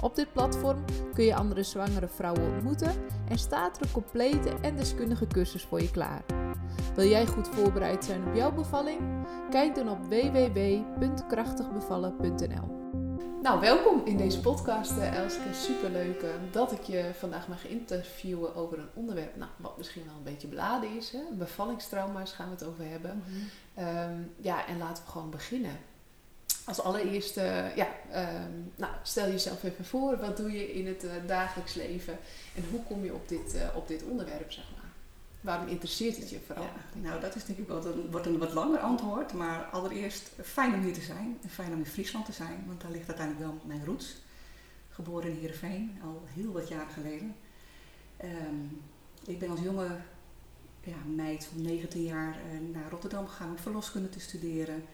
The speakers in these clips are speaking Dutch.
Op dit platform kun je andere zwangere vrouwen ontmoeten en staat er een complete en deskundige cursus voor je klaar. Wil jij goed voorbereid zijn op jouw bevalling? Kijk dan op www.krachtigbevallen.nl. Nou, welkom in deze podcast, uh, Elske. Superleuk uh, dat ik je vandaag mag interviewen over een onderwerp nou, wat misschien wel een beetje beladen is. Hè? Bevallingstrauma's gaan we het over hebben. Mm -hmm. um, ja, en laten we gewoon beginnen als allereerste, ja, um, nou, stel jezelf even voor. Wat doe je in het uh, dagelijks leven? En hoe kom je op dit, uh, op dit onderwerp, zeg maar? Waarom interesseert het je vooral? Nou, dat is denk ik wel een, wordt een wat langer antwoord. Maar allereerst fijn om hier te zijn. En fijn om in Friesland te zijn. Want daar ligt uiteindelijk wel mijn roots. Geboren in Heerenveen, al heel wat jaren geleden. Um, ik ben als jonge ja, meid van 19 jaar uh, naar Rotterdam gegaan om verloskunde te studeren.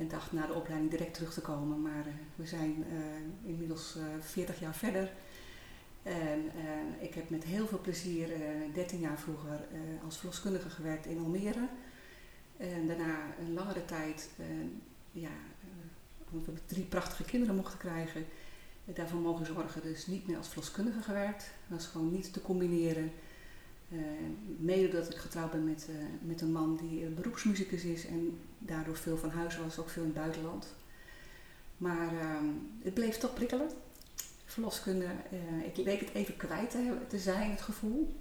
En dacht na de opleiding direct terug te komen. Maar uh, we zijn uh, inmiddels uh, 40 jaar verder. En ik heb met heel veel plezier 13 jaar vroeger als verloskundige gewerkt in Almere. En daarna een langere tijd, ja, omdat we drie prachtige kinderen mochten krijgen, daarvoor mogen zorgen. Dus niet meer als verloskundige gewerkt. Dat was gewoon niet te combineren. Uh, mede dat ik getrouwd ben met, met een man die beroepsmuzikus is en daardoor veel van huis was, ook veel in het buitenland. Maar ehm, het bleef toch prikkelen. Verloskunde, ik leek het even kwijt te, zijn, het gevoel.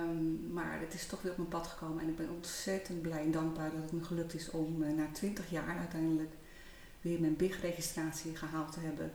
Um, maar het is toch weer op mijn pad gekomen en ik ben ontzettend blij en dankbaar dat het me gelukt is om na 20 jaar uiteindelijk weer mijn BIG-registratie gehaald te hebben.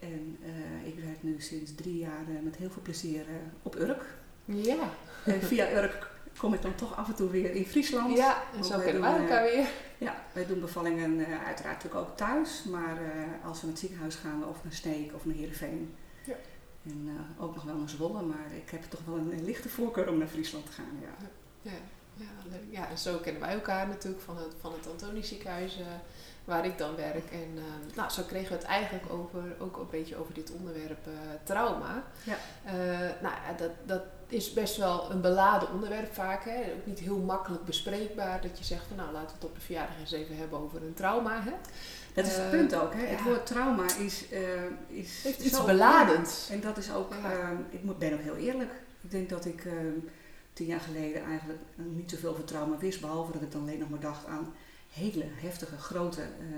En ik werk nu sinds drie jaar met heel veel plezier op Urk. Ja. En via Urk kom ik dan toch af en toe weer in Friesland. Ja, en zo kennen wij elkaar weer. Ja, wij doen bevallingen uh, uiteraard natuurlijk ook thuis. Maar uh, als we naar het ziekenhuis gaan of naar Sneek of naar Heerenveen. Ja. En uh, ook nog wel naar Zwolle. Maar ik heb toch wel een, een, lichte voorkeur om naar Friesland te gaan. Ja. Ja, ja, leuk. ja, en zo kennen wij elkaar natuurlijk van het, van het Antonisch ziekenhuis waar ik dan werk. En uh, nou, zo kregen we het eigenlijk over, ook een beetje over dit onderwerp trauma. Ja. Nou dat, dat is best wel een beladen onderwerp vaak. Hè? Ook niet heel makkelijk bespreekbaar dat je zegt van nou laten we het op de verjaardag eens even hebben over een trauma. Hè? Dat is het punt ook. Hè? Het woord trauma is, is Heeft iets beladends. En dat is ook, ja. ik moet, ben ook heel eerlijk. Ik denk dat ik tien jaar geleden eigenlijk niet zoveel van trauma wist. Behalve dat ik dan alleen nog maar dacht aan hele heftige, grote uh,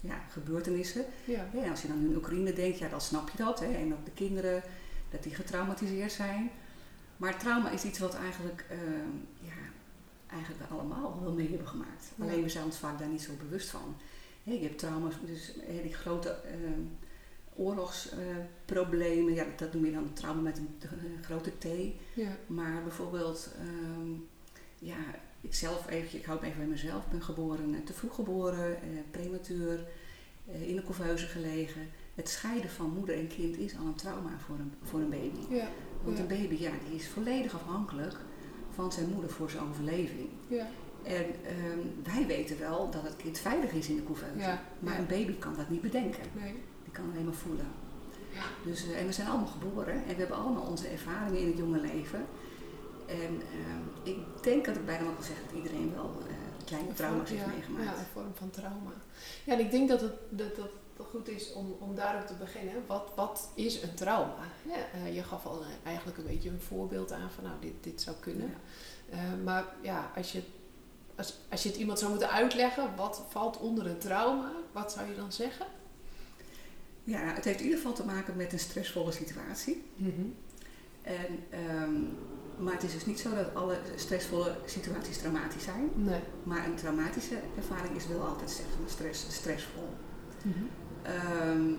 ja, gebeurtenissen. Ja. Ja, als je dan in Oekraïne denkt, ja, dan snap je dat. Hè? En ook de kinderen, dat die getraumatiseerd zijn. Maar trauma is iets wat eigenlijk, uh, ja, eigenlijk we allemaal wel mee hebben gemaakt. Ja. Alleen we zijn ons vaak daar niet zo bewust van. Je hebt trauma's, dus die grote oorlogsproblemen, ja, dat noem je dan trauma met een, grote T. Maar bijvoorbeeld, um, ja, ik zelf even, ik hou me even bij mezelf, ik ben geboren, te vroeg geboren, eh, prematuur, eh, in een couveuse gelegen. Het scheiden van moeder en kind is al een trauma voor een, voor een baby. Ja, Want ja. een baby ja, die is volledig afhankelijk van zijn moeder voor zijn overleving. Ja. En um, wij weten wel dat het kind veilig is in de couveuse. Ja, maar een baby kan dat niet bedenken. Nee. Die kan alleen maar voelen. Dus, uh, en we zijn allemaal geboren en we hebben allemaal onze ervaringen in het jonge leven. En uh, ik denk dat ik bijna mag zeggen dat iedereen wel uh, kleine trauma's heeft ja, meegemaakt. Ja, een vorm van trauma. Ja, en ik denk dat het, dat, dat goed is om, om daarop te beginnen. Wat, wat is een trauma? Ja, uh, je gaf al eigenlijk een beetje een voorbeeld aan van nou, dit, dit zou kunnen. Ja. Uh, maar ja, als je, als, als je het iemand zou moeten uitleggen, wat valt onder een trauma? Wat zou je dan zeggen? Ja, het heeft in ieder geval te maken met een stressvolle situatie. Mm -hmm. En um, maar het is dus niet zo dat alle stressvolle situaties traumatisch zijn. Nee. Maar een traumatische ervaring is wel altijd stress, stressvol. Mm -hmm. Um,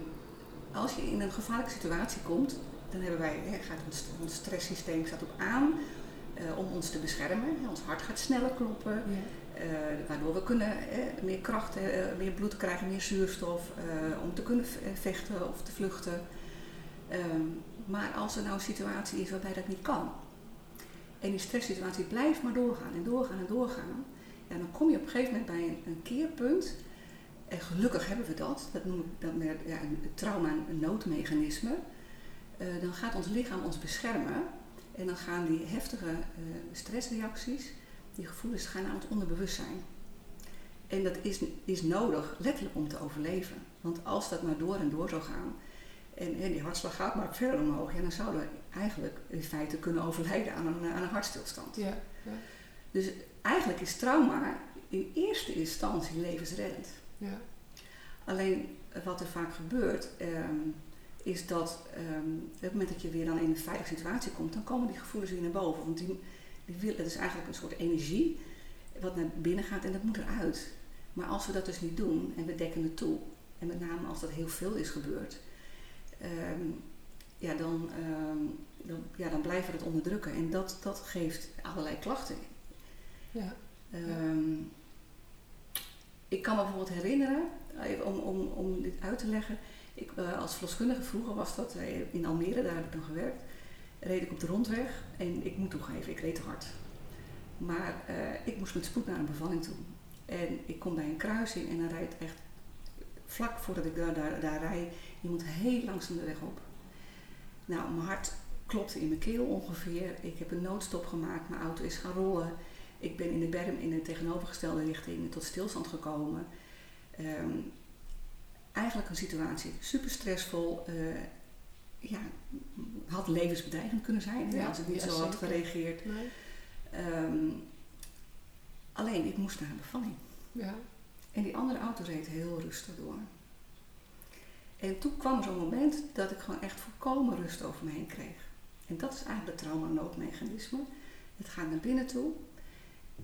als je in een gevaarlijke situatie komt, dan hebben wij, hè, gaat ons, ons stresssysteem staat op aan uh, om ons te beschermen. Ons hart gaat sneller kloppen. Ja. Uh, waardoor we kunnen uh, meer kracht, meer bloed krijgen, meer zuurstof om te kunnen vechten of te vluchten. Um, maar als er nou een situatie is waarbij dat niet kan, En die stresssituatie blijft maar doorgaan en doorgaan en doorgaan. En dan kom je op een gegeven moment bij een, een keerpunt. En gelukkig hebben we dat. Dat noem ik dan met ja, een trauma een noodmechanisme. Uh, dan gaat ons lichaam ons beschermen. En dan gaan die heftige uh, stressreacties, die gevoelens, gaan naar ons onderbewustzijn. En dat is, is nodig, letterlijk om te overleven. Want als dat maar door en door zou gaan, en, en die hartslag gaat maar verder omhoog, ja, dan zouden we eigenlijk in feite kunnen overlijden aan een, aan een hartstilstand. Ja, ja. Dus eigenlijk is trauma in eerste instantie levensreddend. Ja. Alleen wat er vaak gebeurt, um, is dat um, op het moment dat je weer dan in een veilige situatie komt, dan komen die gevoelens weer naar boven. Want die, die wil, het is eigenlijk een soort energie wat naar binnen gaat en dat moet eruit. Maar als we dat dus niet doen en we dekken het toe, en met name als dat heel veel is gebeurd, um, ja, dan, dan, ja, dan blijven we het onderdrukken. En dat, dat geeft allerlei klachten. Ja. Um, ik kan me bijvoorbeeld herinneren, even om, om, om dit uit te leggen. Ik, uh, als verloskundige, vroeger was dat uh, in Almere, daar heb ik dan gewerkt. Reed ik op de rondweg en ik moet toegeven, ik reed te hard. Maar uh, ik moest met spoed naar een bevalling toe. En ik kom bij een kruising en dan rijdt echt vlak voordat ik daar, daar, daar rijd, iemand heel langzaam de weg op. Nou, mijn hart klopte in mijn keel ongeveer. Ik heb een noodstop gemaakt, mijn auto is gaan rollen. Ik ben in de berm in de tegenovergestelde richting tot stilstand gekomen. Um, eigenlijk een situatie super stressvol. Uh, ja, had levensbedreigend kunnen zijn ja, als ik niet zo had gereageerd. Nee. Um, alleen ik moest naar een bevalling. Ja. En die andere auto reed heel rustig door. En toen kwam er zo'n moment dat ik gewoon echt volkomen rust over me heen kreeg. En dat is eigenlijk het trauma-noodmechanisme. Het gaat naar binnen toe.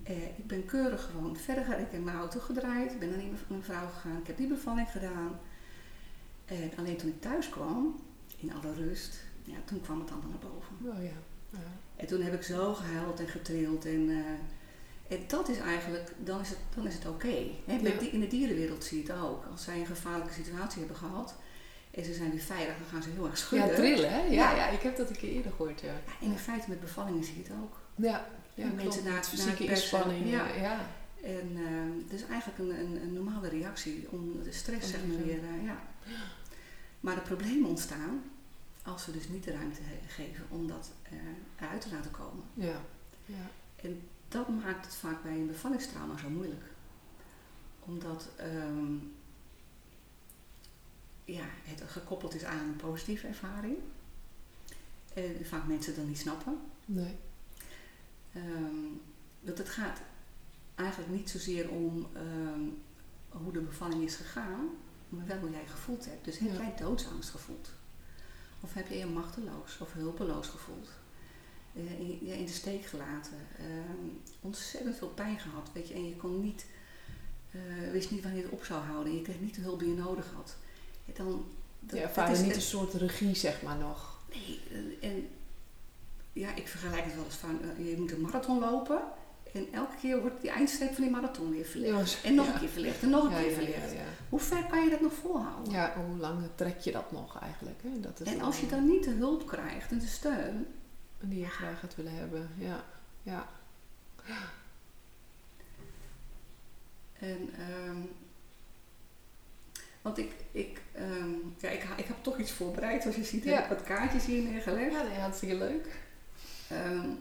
Eh, ik ben keurig gewoon verder gegaan. Ik heb mijn auto gedraaid. Ik ben naar mijn vrouw gegaan. Ik heb die bevalling gedaan. En alleen toen ik thuis kwam, in alle rust, ja, toen kwam het allemaal naar boven. Oh ja. ja. En toen heb ik zo gehuild en getrild. En, uh, en dat is eigenlijk, dan is het, dan is het oké. Okay. In de dierenwereld zie je het ook. Als zij een gevaarlijke situatie hebben gehad en ze zijn weer veilig, dan gaan ze heel erg schudden. Ja, trillen hè? Ja, ja. ik heb dat een keer eerder gehoord. Ja. ja in feite met bevallingen zie je het ook. Ja, ja mensen naar, fysieke inspanning. Ja. ja. En uh, het is eigenlijk een, een, een, normale reactie om de stress zeg maar weer, uh, ja. Maar de problemen ontstaan als we dus niet de ruimte geven om dat uh, eruit te laten komen. Ja. ja. En dat maakt het vaak bij een bevallingstrauma zo moeilijk. Omdat um, ja, het gekoppeld is aan een positieve ervaring. En vaak mensen dan niet snappen. Nee. Um, dat het gaat eigenlijk niet zozeer om um, hoe de bevalling is gegaan, maar wel hoe jij gevoeld hebt. Dus heb ja. jij doodsangst gevoeld? Of heb je je machteloos of hulpeloos gevoeld? Uh, in, in, de steek gelaten. Uh, ontzettend veel pijn gehad, weet je. En je kon niet, uh, wist niet wanneer je het op zou houden. Je kreeg niet de hulp die je nodig had. Ja, dan, dat, vaak niet een soort regie, zeg maar, nog. Nee, eh, en ja, ik vergelijk het wel eens van, uh, je moet een marathon lopen. En elke keer wordt die eindstreep van die marathon weer verlegd. en nog een keer verlegd en nog een keer verlegd. Hoe ver kan je dat nog volhouden? Ja, hoe lang trek je dat nog eigenlijk? Hè? Dat is en als je dan niet de hulp krijgt en de steun. Die je graag had willen hebben, ja. ja. En, um, want ik, ik, um, ja, ik, ik heb toch iets voorbereid. Zoals je ziet, heb ik wat kaartjes hier neergelegd. Ja, dat is hartstikke leuk. Um,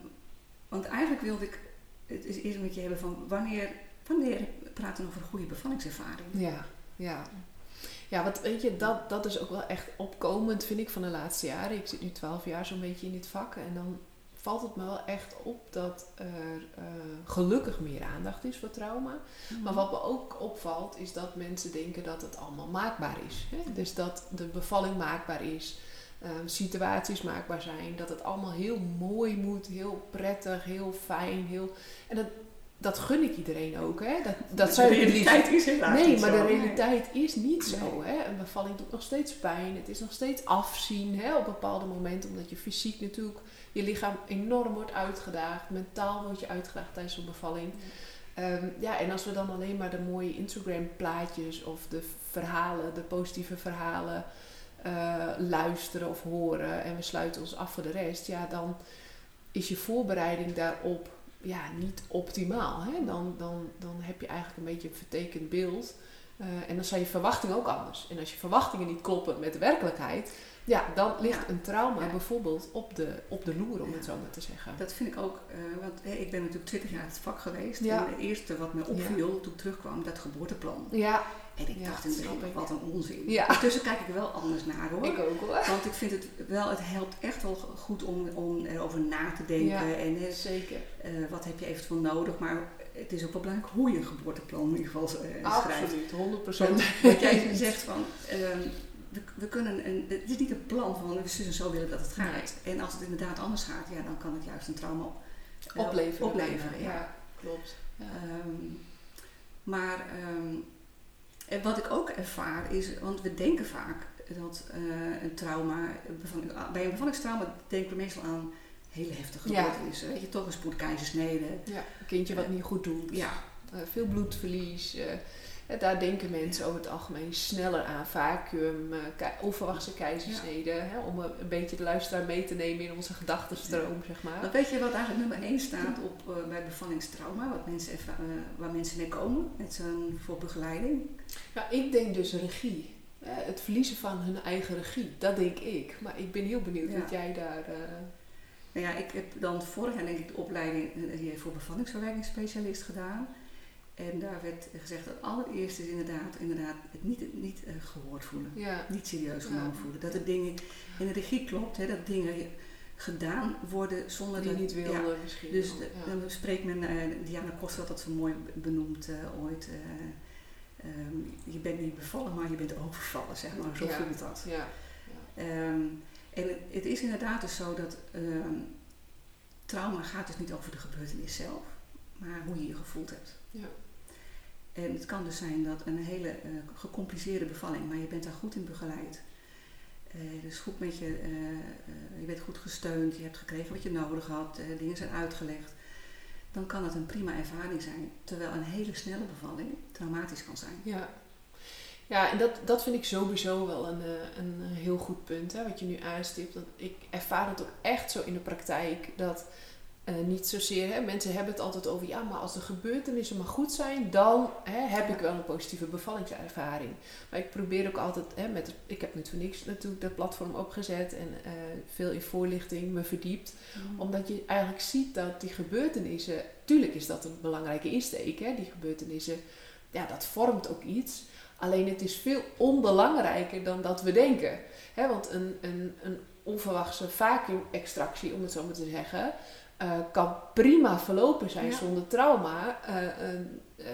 want eigenlijk wilde ik het is eerst met je hebben van wanneer, wanneer praten we over een goede bevallingservaring? Ja, ja. Ja, want weet je, dat, dat is ook wel echt opkomend, vind ik, van de laatste jaren. Ik zit nu twaalf jaar zo'n beetje in dit vak. En dan valt het me wel echt op dat er uh, gelukkig meer aandacht is voor trauma. Mhm. Maar wat me ook opvalt, is dat mensen denken dat het allemaal maakbaar is. Hè? Dus dat de bevalling maakbaar is. Ehm, situaties maakbaar zijn. Dat het allemaal heel mooi moet, heel prettig, heel fijn. Heel, en dat, dat gun ik iedereen ook. Hè? Dat, dat de realiteit is helaas Nee, maar de realiteit is niet zo. Hè? Een bevalling doet nog steeds pijn. Het is nog steeds afzien hè? op bepaalde momenten. Omdat je fysiek natuurlijk je lichaam enorm wordt uitgedaagd. Mentaal word je uitgedaagd tijdens een bevalling. Um, ja, en als we dan alleen maar de mooie Instagram plaatjes of de verhalen, de positieve verhalen luisteren of horen en we sluiten ons af voor de rest, ja, dan, is je voorbereiding daarop ja, niet optimaal. Hè? Dan, dan, dan heb je eigenlijk een beetje een vertekend beeld. Eh, en dan zijn je verwachtingen ook anders. En als je verwachtingen niet kloppen met de werkelijkheid, ja, dan ligt een trauma bijvoorbeeld op de, op de loer, om het zo maar te zeggen. Dat vind ik ook, uh, want ik ben natuurlijk 20 jaar in het vak geweest. En het eerste wat me opviel toen ik terugkwam, dat geboorteplan. Ja. En ik dacht in het wat een onzin. Ja. Ondertussen kijk ik er wel anders naar hoor. Ik ook hoor. Want ik vind het wel, het helpt echt wel goed om, om erover na te denken. en, uh, zeker. Uh, wat heb je eventueel nodig, maar het is ook wel belangrijk hoe je een geboorteplan in ieder geval uh, schrijft. Absoluut, 100%. wat jij zegt van, ehm, we, we, kunnen een, het is niet een plan van we zullen zo willen dat het gaat. En als het inderdaad anders gaat, ja, dan kan het juist een trauma opleveren. opleveren ja. klopt. Um, maar um, en wat ik ook ervaar is, want we denken vaak dat uh, een trauma, bij een bevallingstrauma denken we meestal aan hele heftige gebeurtenissen. Ja. Weet je, toch een spoedkeizersnede. Ja, een kindje wat uh, niet goed doet. Ja. Uh, veel bloedverlies. Daar denken mensen over het algemeen sneller aan. Vacuüm, onverwachte keizersneden. Hè, om een, een, beetje de luisteraar mee te nemen in onze gedachtenstroom, zeg maar. Maar weet je wat eigenlijk nummer 1 staat op, bij bevallingstrauma? Wat mensen even, waar mensen mee komen met zo'n voor begeleiding? Ja, ik denk dus regie. het verliezen van hun eigen regie, dat denk ik. Maar ik ben heel benieuwd ja. wat jij daar. Nou ja, ik heb dan vorig jaar denk ik de opleiding voor bevallingsverwerkingsspecialist gedaan. En daar werd gezegd dat allereerst is inderdaad, inderdaad het niet, niet uh, gehoord voelen. Ja. Niet serieus genomen voelen. Dat de dingen in de regie klopt, hè, dat dingen gedaan worden zonder Die dat... niet wilden ja, misschien. Dus de, dan spreekt men, uh, Diana Koster had dat zo mooi benoemd ooit... Um, je bent niet bevallen, maar je bent overvallen, zeg maar. Zo voelt dat. Ja. ja. Um, en het, het, is inderdaad dus zo dat um, trauma gaat dus niet over de gebeurtenis zelf, maar hoe je je gevoeld hebt. Ja. En het kan dus zijn dat een hele uh, gecompliceerde bevalling, maar je bent daar goed in begeleid. Uh, dus goed met je, uh, je bent goed gesteund, je hebt gekregen wat je nodig had, dingen zijn uitgelegd dan kan het een prima ervaring zijn. Terwijl een hele snelle bevalling traumatisch kan zijn. Ja, ja en dat, dat vind ik sowieso wel een, een heel goed punt, hè, wat je nu aanstipt. Ik ervaar het ook echt zo in de praktijk dat uh, niet zozeer, hè, mensen hebben het altijd over, ja, maar als de gebeurtenissen maar goed zijn, dan hè, heb ik wel een positieve bevallingservaring. Maar ik probeer ook altijd, hè, met, ik heb voor niks natuurlijk dat platform opgezet en uh, veel in voorlichting me verdiept. Mm. Omdat je eigenlijk ziet dat die gebeurtenissen, tuurlijk is dat een belangrijke insteek, hè, die gebeurtenissen, ja, dat vormt ook iets. Alleen het is veel onbelangrijker dan dat we denken. Hè, want een, een, een onverwachte vacuüm-extractie, om het zo maar te zeggen, uh, kan prima verlopen zijn ja. zonder trauma. Uh, uh,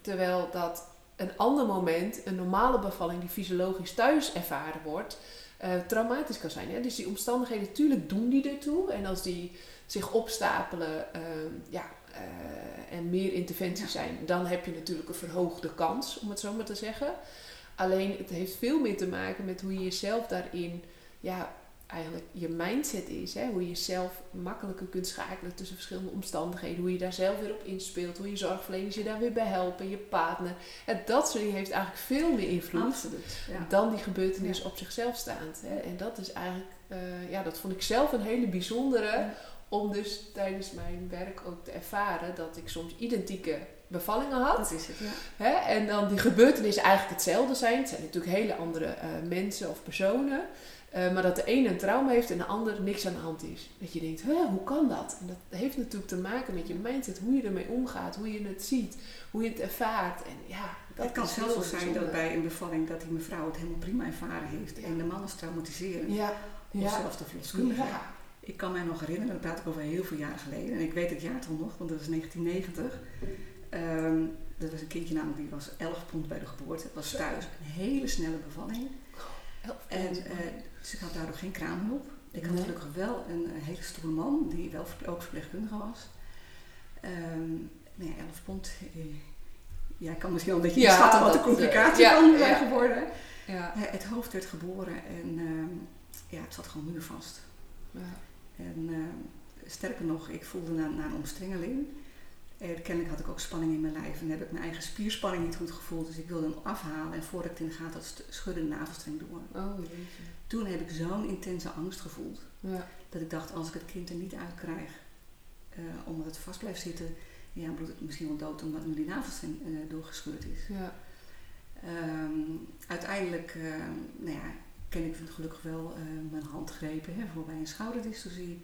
terwijl dat een ander moment, een normale bevalling die fysiologisch thuis ervaren wordt, eh, traumatisch kan zijn. Hè? Dus die omstandigheden, natuurlijk doen die ertoe. En als die zich opstapelen ehm, ja, eh, en meer interventies ja. zijn, dan heb je natuurlijk een verhoogde kans, om het zo maar te zeggen. Alleen het heeft veel meer te maken met hoe je jezelf daarin ja, eigenlijk je mindset is. Hè? Hoe je jezelf makkelijker kunt schakelen tussen verschillende omstandigheden. Hoe je daar zelf weer op inspeelt. Hoe je zorgverleners je daar weer bij helpen. Je partner. En dat soort dingen heeft eigenlijk veel meer invloed Absoluut, ja. dan die gebeurtenis ja. op zichzelf staand. Hè? En dat is eigenlijk, uh, ja, dat vond ik zelf een hele bijzondere. Ja. Om dus tijdens mijn werk ook te ervaren dat ik soms identieke bevallingen had. Dat is het, ja. Hè? En dan die gebeurtenissen eigenlijk hetzelfde zijn. Het zijn natuurlijk hele andere uh, mensen of personen. Uh, maar dat de ene een trauma heeft en de ander niks aan de hand is. Dat je denkt, hoe kan dat? En dat heeft natuurlijk te maken met je mindset, hoe je ermee omgaat, hoe je het ziet, hoe je het ervaart. En ja, dat het kan zelfs zijn dat bij een bevalling dat die mevrouw het helemaal prima ervaren heeft ja. en de man is traumatiseren. Ja. Of ja. zelfs de verloskundige. Ja. Ik kan mij nog herinneren, dat praat ik over heel veel jaar geleden. En ik weet het jaartal nog, want dat was 1990. Um, dat was een kindje namelijk, die was 11 pond bij de geboorte. Het was thuis een hele snelle bevalling. En uh, dus ik had daardoor geen kraamhulp. Ik had nee. gelukkig wel een, een, hele stoere man, die wel ook verpleegkundige was. Um, nou ja, 11 pond. Uh, ja, ik kan misschien wel een beetje ja, schatten wat de complicatie uh, zijn ja, geworden. Ja. het hoofd werd geboren en um, ja, het zat gewoon muurvast. En sterker nog, ik voelde na, na een omstrengeling en kennelijk had ik ook spanning in mijn lijf en heb ik mijn eigen spierspanning niet goed gevoeld. Dus ik wilde hem afhalen en voordat ik het in de gaten had, schudde de navelstreng door. Oh, Toen heb ik zo'n intense angst gevoeld. Ja. Dat ik dacht, als ik het kind er niet uit krijg, uh, omdat het vast blijft zitten, ja, bloedt het misschien wel dood omdat nu die navelstreng uh, doorgescheurd is. Ja. Um, uiteindelijk, uh, nou ja, ken ik gelukkig wel mijn handgrepen hè, voor bij een schouderdystocie.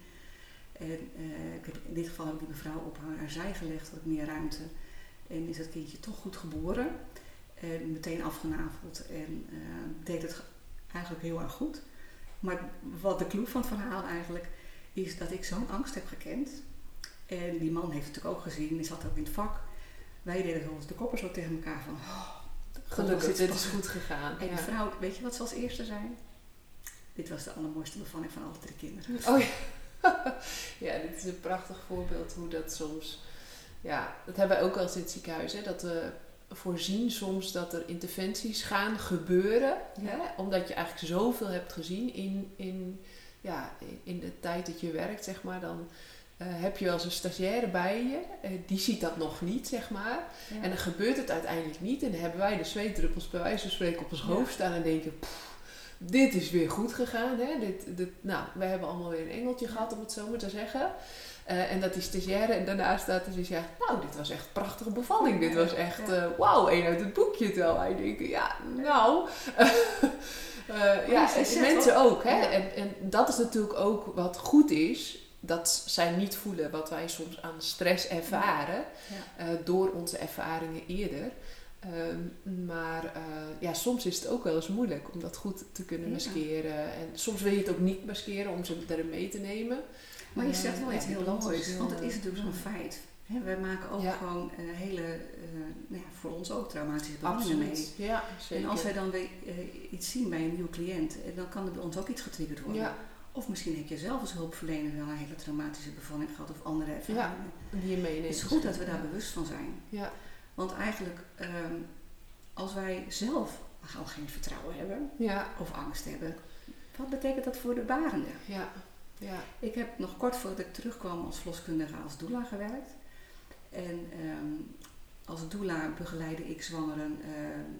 En ik heb, in dit geval heb ik die mevrouw op haar, zij gelegd, had ik meer ruimte. En is het kindje toch goed geboren. En meteen afgenaveld en deed het eigenlijk heel erg goed. Maar wat de clue van het verhaal eigenlijk is dat ik zo'n angst heb gekend. En die man heeft het natuurlijk ook gezien, die zat ook in het vak. Wij deden zoals de koppers zo tegen elkaar van... Oh, Gelukkig, dit is goed gegaan. En de vrouw, weet je wat ze als eerste zei? Dit was de allermooiste bevalling van alle drie kinderen. Oh ja. ja, dit is een prachtig voorbeeld hoe dat soms... Ja, dat hebben wij ook wel eens in het ziekenhuis. Hè, dat we voorzien soms dat er interventies gaan gebeuren. Hè, omdat je eigenlijk zoveel hebt gezien in, in, ja, in de tijd dat je werkt, zeg maar. Dan uh, heb je wel eens een stagiaire bij je. Uh, die ziet dat nog niet, zeg maar. En dan gebeurt het uiteindelijk niet. En dan hebben wij de zweetdruppels bij wijze van spreken op ons hoofd staan en denken... dit is weer goed gegaan. Hè? Dit, dit, nou, wij hebben allemaal weer een engeltje gehad, om het zo maar te zeggen. Uh, en dat die stagiaire en daarna staat dus zegt, nou, dit was echt een prachtige bevalling. Dit was echt, uh, wauw, één uit het boekje. Terwijl wij denken, ja, nou... uh, ja, mensen ook. Hè? En, en dat is natuurlijk ook wat goed is. Dat zij niet voelen wat wij soms aan stress ervaren. Ja. door onze ervaringen eerder. Um, maar ja, soms is het ook wel eens moeilijk om dat goed te kunnen maskeren. En soms wil je het ook niet maskeren om ze erin mee te nemen. Maar je zegt wel iets heel moois, want het is natuurlijk zo'n feit. He, wij maken ook gewoon uh, hele, uh, nou ja, voor ons ook traumatische bevallingen mee. Ja, zeker. En als wij dan weer uh, iets zien bij een nieuwe cliënt, dan kan er bij ons ook iets getriggerd worden. Ja. Of misschien heb je zelf als hulpverlener wel een hele traumatische bevalling gehad of andere ervaringen. Ja, die je meeneemt. Het is goed dat we daar bewust van zijn. Ja. Want eigenlijk, um, als wij zelf al geen vertrouwen hebben of angst hebben, wat betekent dat voor de barende? Ja. Ja. Ik heb nog kort voordat ik terugkwam als verloskundige als doula gewerkt. En um, als doula begeleide ik zwangeren, uh,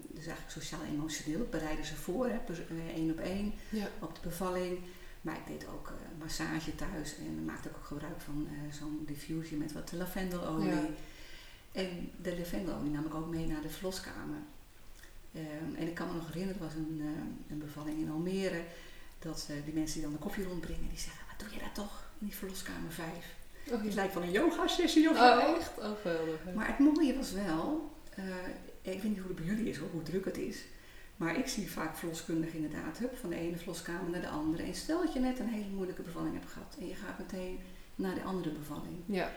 dus eigenlijk sociaal-emotioneel. Ik bereidde ze voor, eh, één op één, ja. op de bevalling. Maar ik deed ook uh, massage thuis en maakte ook gebruik van uh, zo'n diffusie met wat lavendelolie. Ja. En de lavendelolie nam ik ook mee naar de verloskamer. Um, en ik kan me nog herinneren, er was een, een bevalling in Almere, dat die mensen die dan de koffie rondbrengen, die zeggen, doe je dat toch in die verloskamer 5? Oh, Het lijkt wel een yoga-sessie of oh, echt? Oh, geweldig. Maar het mooie was wel, uh, ik weet niet hoe het bij jullie is, hoe druk het is. Maar ik zie vaak verloskundigen inderdaad, hup, van de ene verloskamer naar de andere. En stel dat je net een hele moeilijke bevalling hebt gehad en je gaat meteen naar de andere bevalling. Ja.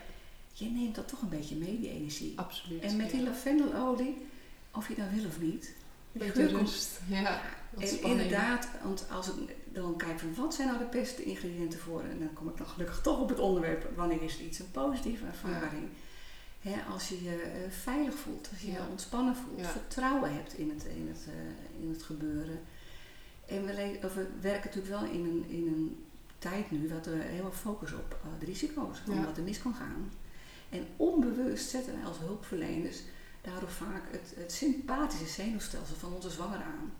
Je neemt dat toch een beetje mee, die energie. Absoluut. En met die lavendelolie, of je dat wil of niet. Beetje rust. Ja. En inderdaad, want als ik dan kijk van wat zijn nou de beste ingrediënten voor, en dan kom ik dan gelukkig toch op het onderwerp, wanneer is iets een positieve ervaring. als je je uh, veilig voelt, als je je ontspannen voelt, vertrouwen hebt in het, in het, uh, in het gebeuren. En we, we, werken natuurlijk wel in een, in een tijd nu dat we heel erg focussen op uh, de risico's, van wat er mis kan gaan. En onbewust zetten wij als hulpverleners daardoor vaak het, het sympathische zenuwstelsel van onze zwanger aan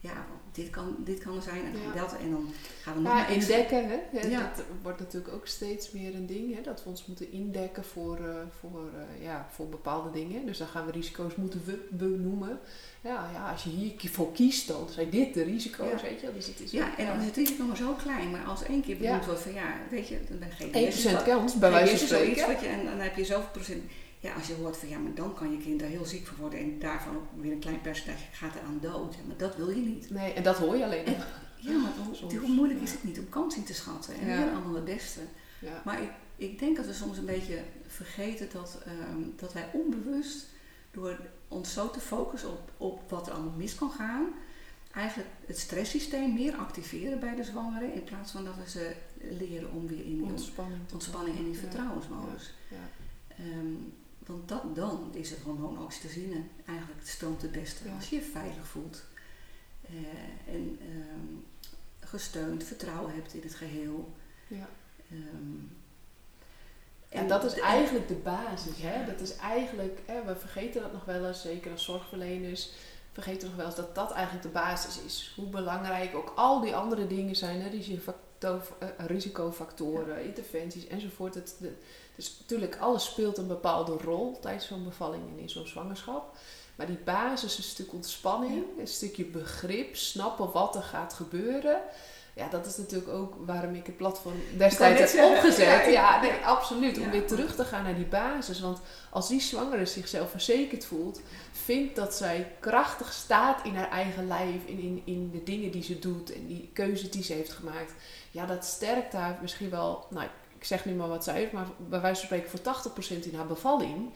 ja, dit kan, dit kan er zijn en dat. En dan gaan we nog ja, indekken, hè? Ja, Dat wordt natuurlijk ook steeds meer een ding, hè? dat we ons moeten indekken voor, uh, voor, uh, ja, voor bepaalde dingen. Dus dan gaan we risico's moeten benoemen. Ja, ja, als je hiervoor kiest, dan zijn dit de risico's, weet je. Dus het is ja, en dan is het risico maar zo klein. Maar als één keer benoemd wordt van, ja, weet je, dan geef je... 1% kans, bij wijze van spreken. En dan heb je zoveel procent ja, als je hoort van ja, maar dan kan je kind daar heel ziek van worden en daarvan ook weer een klein percentage gaat er aan dood. Maar dat wil je niet. Nee, en dat hoor je alleen nog. Ja, maar hoe, hoe moeilijk is het niet om kans in te schatten en ja. allemaal het beste. Ja. Maar ik, ik denk dat we soms een beetje vergeten dat, um, dat wij onbewust door ons zo te focussen op, op wat er allemaal mis kan gaan, eigenlijk het stresssysteem meer activeren bij de zwangeren in plaats van dat we ze leren om weer in ontspanning, ontspanning en in vertrouwensmodus. Ja. Um, want dat, dan is het hormoon oxytocine eigenlijk het stroomt het beste. Als je je veilig voelt uh, en um, gesteund, vertrouwen hebt in het geheel. Ja. Um, en dat is eigenlijk de basis. Hè? Dat is eigenlijk, hè, we vergeten dat nog wel eens, zeker als zorgverleners, vergeten nog wel eens dat dat eigenlijk de basis is. Hoe belangrijk ook al die andere dingen zijn, hè? Risicofactoren, risicofactoren interventies enzovoort. Het, de, Dus natuurlijk, alles speelt een bepaalde rol tijdens zo'n bevalling en in zo'n zwangerschap. Maar die basis, een stuk ontspanning, een stukje begrip, snappen wat er gaat gebeuren. Ja, dat is natuurlijk ook waarom ik het platform destijds heb opgezet. Ja, nee, absoluut. Om weer terug te gaan naar die basis. Want als die zwangere zichzelf verzekerd voelt, vindt dat zij krachtig staat in haar eigen lijf, in, in, in de dingen die ze doet en die keuzes die ze heeft gemaakt. Ja, dat sterkt haar misschien wel, nou, ik zeg nu maar wat zij heeft, maar bij wijze van spreken voor 80% in haar bevalling.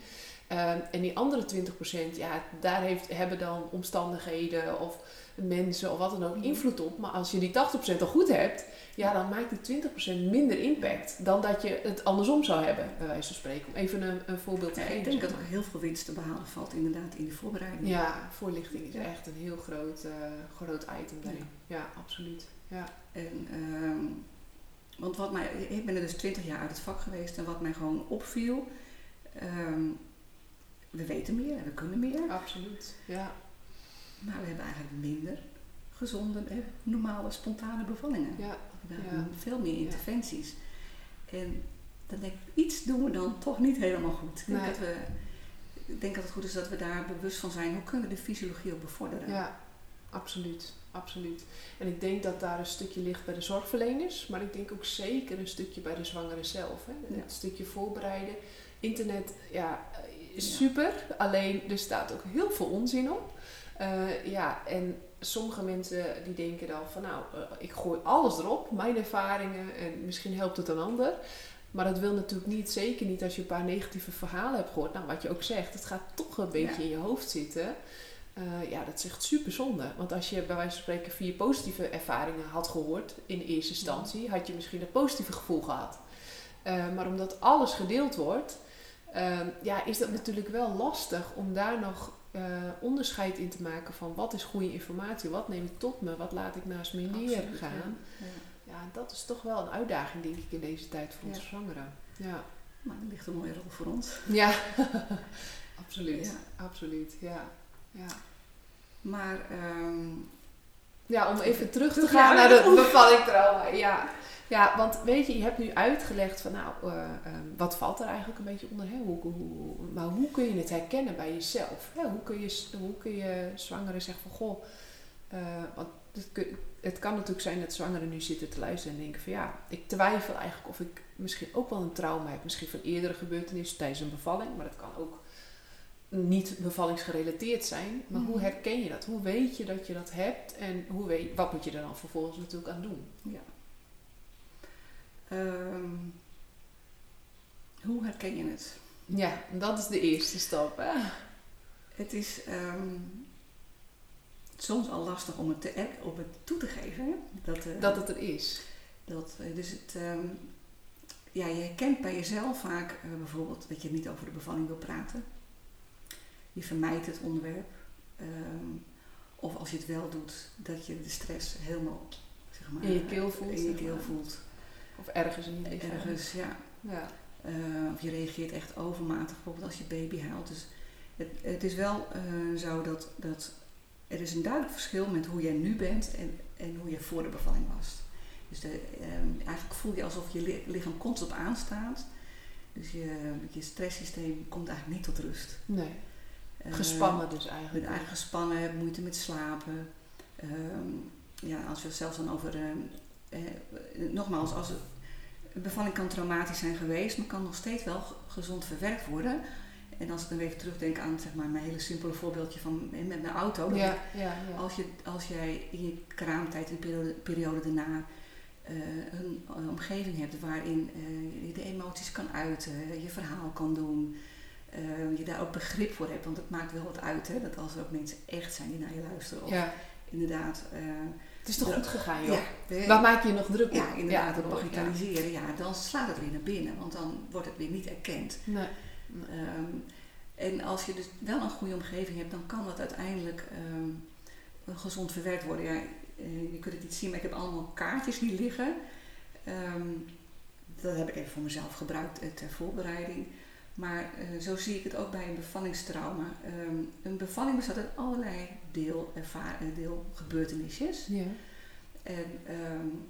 Ehm, en die andere 20%, ja, daar heeft, hebben dan omstandigheden of mensen of wat dan ook mm. invloed op. Maar als je die 80% al goed hebt, ja, dan maakt die 20% minder impact dan dat je het andersom zou hebben, bij wijze van spreken. Om even een, een voorbeeld te geven. Ik denk dat er heel veel winst te behalen valt inderdaad in de voorbereiding. Ja, voorlichting is echt een heel groot, uh, groot item daarin. Ja, absoluut. Ja. En, ehm, want wat mij, ik ben er dus 20 jaar uit het vak geweest en wat mij gewoon opviel, ehm, we weten meer en we kunnen meer. Absoluut, ja. Maar we hebben eigenlijk minder gezonde, normale, spontane bevallingen. Ja. We hebben veel meer interventies. En dan denk ik, iets doen we dan toch niet helemaal goed. Ik denk, dat we, ik denk dat het goed is dat we daar bewust van zijn. Hoe kunnen we de fysiologie ook bevorderen? Ja, absoluut. Absoluut. En ik denk dat daar een stukje ligt bij de zorgverleners, maar ik denk ook zeker een stukje bij de zwangere zelf. Hè? Het stukje voorbereiden. Internet, ja, is super. Alleen er staat ook heel veel onzin op. Uh, ja, en sommige mensen die denken dan van nou, uh, ik gooi alles erop, mijn ervaringen en misschien helpt het een ander. Maar dat wil natuurlijk niet, zeker niet als je een paar negatieve verhalen hebt gehoord. Nou, wat je ook zegt, het gaat toch een beetje in je hoofd zitten. Uh, ja, dat is echt super zonde. Want als je bij wijze van spreken vier positieve ervaringen had gehoord in eerste instantie, had je misschien een positieve gevoel gehad. maar omdat alles gedeeld wordt, ja, is dat natuurlijk wel lastig om daar nog uh, onderscheid in te maken van wat is goede informatie, wat neem ik tot me, wat laat ik naast me neer gaan. Ja. ja. dat is toch wel een uitdaging, denk ik, in deze tijd voor onze zwangeren. Ja. Maar dat ligt een mooie rol voor ons. Ja, absoluut. Absoluut, ja. ja. Maar... Um, ja, om even terug te gaan naar de bevalling trauma. Ja. Ja, want weet je, je hebt nu uitgelegd van nou, uh, wat valt er eigenlijk een beetje onder? Hè? Hoe, hoe, maar hoe kun je het herkennen bij jezelf? Hè? Hoe, kun je, hoe kun je zwangeren zeggen van goh, uh, want het, het, kan natuurlijk zijn dat zwangeren nu zitten te luisteren en denken van ja, ik twijfel eigenlijk of ik misschien ook wel een trauma heb. Misschien van eerdere gebeurtenissen tijdens een bevalling, maar dat kan ook niet bevallingsgerelateerd zijn. Maar hoe mhm. herken je dat? Hoe weet je dat je dat hebt en hoe weet, wat moet je er dan vervolgens natuurlijk aan doen? Ja. Um, hoe herken je het? Ja, dat is de eerste stap. Hè? Het is um, soms al lastig om het, te, op het toe te geven. Dat, uh, dat het er is. Dat, uh, dus het, um, ja, je herkent bij jezelf vaak uh, bijvoorbeeld dat je niet over de bevalling wil praten. Je vermijdt het onderwerp. of als je het wel doet, dat je de stress helemaal zeg maar, in je keel voelt. In je keel voelt. Of ergens in je. Ergens, ja. ja. Uh, of je reageert echt overmatig, bijvoorbeeld als je baby huilt. Dus het, het is wel uh, zo dat, dat er is een duidelijk verschil met hoe jij nu bent en, en hoe je voor de bevalling was. Dus de, uh, eigenlijk voel je alsof je lichaam constant aanstaat. Dus je, je stresssysteem komt eigenlijk niet tot rust. Nee. Gespannen dus eigenlijk. Eigenlijk gespannen, moeite met slapen. Ehm, ja, als we het zelfs dan over eh, nogmaals, als een bevalling kan traumatisch zijn geweest, maar kan nog steeds wel gezond verwerkt worden. En als ik dan even terugdenk aan zeg maar, mijn hele simpele voorbeeldje van met mijn auto. Ja, ja, ja. Als, je, als jij in je kraamtijd, in de periode, periode daarna, uh, een, een, omgeving hebt waarin uh, je de emoties kan uiten, je verhaal kan doen, uh, je daar ook begrip voor hebt. Want het maakt wel wat uit hè, dat als er ook mensen echt zijn die naar je luisteren. Of inderdaad het is toch goed gegaan, joh? Ja, Waar maak je je nog druk op? Ja, inderdaad, ja, bagatelliseren. Ja. ja, dan slaat het weer naar binnen, want dan wordt het weer niet erkend. Nee. Um, en als je dus wel een goede omgeving hebt, dan kan dat uiteindelijk um, gezond verwerkt worden. Ja, uh, je kunt het niet zien, maar ik heb allemaal kaartjes die liggen. Um, dat heb ik even voor mezelf gebruikt ter voorbereiding. Maar uh, zo zie ik het ook bij een bevallingstrauma. Um, een bevalling bestaat uit allerlei deel, deelgebeurtenisjes. Ja. En um,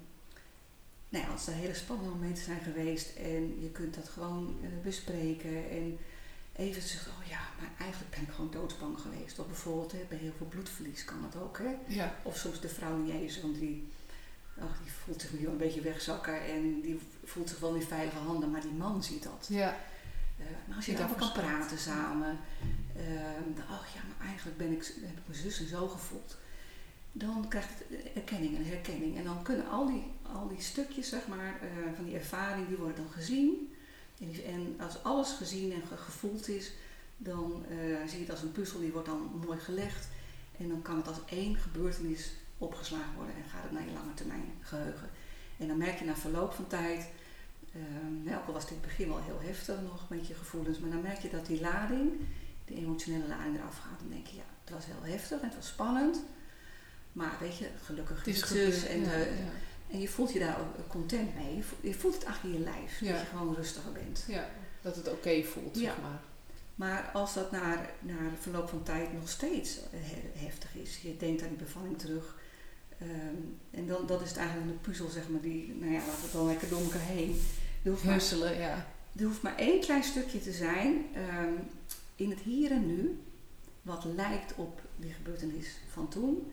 nou ja, als er hele spannende momenten zijn geweest en je kunt dat gewoon eh, bespreken en even zeggen, oh ja, maar eigenlijk ben ik gewoon doodsbang geweest. Of bijvoorbeeld hè, bij heel veel bloedverlies kan dat ook. Hè? Ja. Of soms de vrouw in Jezus, want die, ach, die voelt zich nu wel een beetje wegzakken en die voelt zich wel in veilige handen, maar die man ziet dat. Ja. Uh, maar als je daarover kan praten samen, uh, dan, ach ja, maar eigenlijk ben ik, heb ik mijn zus en zo gevoeld. Dan krijgt het erkenning en herkenning. En dan kunnen al die, al die stukjes zeg maar, uh, van die ervaring, die worden dan gezien. En, als alles gezien en ge gevoeld is, dan zie je het als een puzzel, die wordt dan mooi gelegd. En dan kan het als één gebeurtenis opgeslagen worden en gaat het naar je lange termijn geheugen. En dan merk je na verloop van tijd, uh, ook al was dit begin wel heel heftig nog met je gevoelens, maar dan merk je dat die lading, die emotionele lading eraf gaat. Dan denk je, ja, het was heel heftig en het was spannend. Maar weet je, gelukkig Het is dus. En, ja, de, ja. en je voelt je daar ook content mee. Je voelt, het achter je lijf. Ja. Dat je gewoon rustiger bent. Ja, dat het oké voelt, zeg maar. Maar als dat naar, naar verloop van tijd nog steeds he- heftig is, je denkt aan die bevalling terug. ehm, en dan dat is het eigenlijk een puzzel, zeg maar, die, nou ja, laten we het dan lekker door elkaar heen. Er hoeft, maar, Husselen, ja. er hoeft maar één klein stukje te zijn ehm, in het hier en nu, wat lijkt op die gebeurtenis van toen.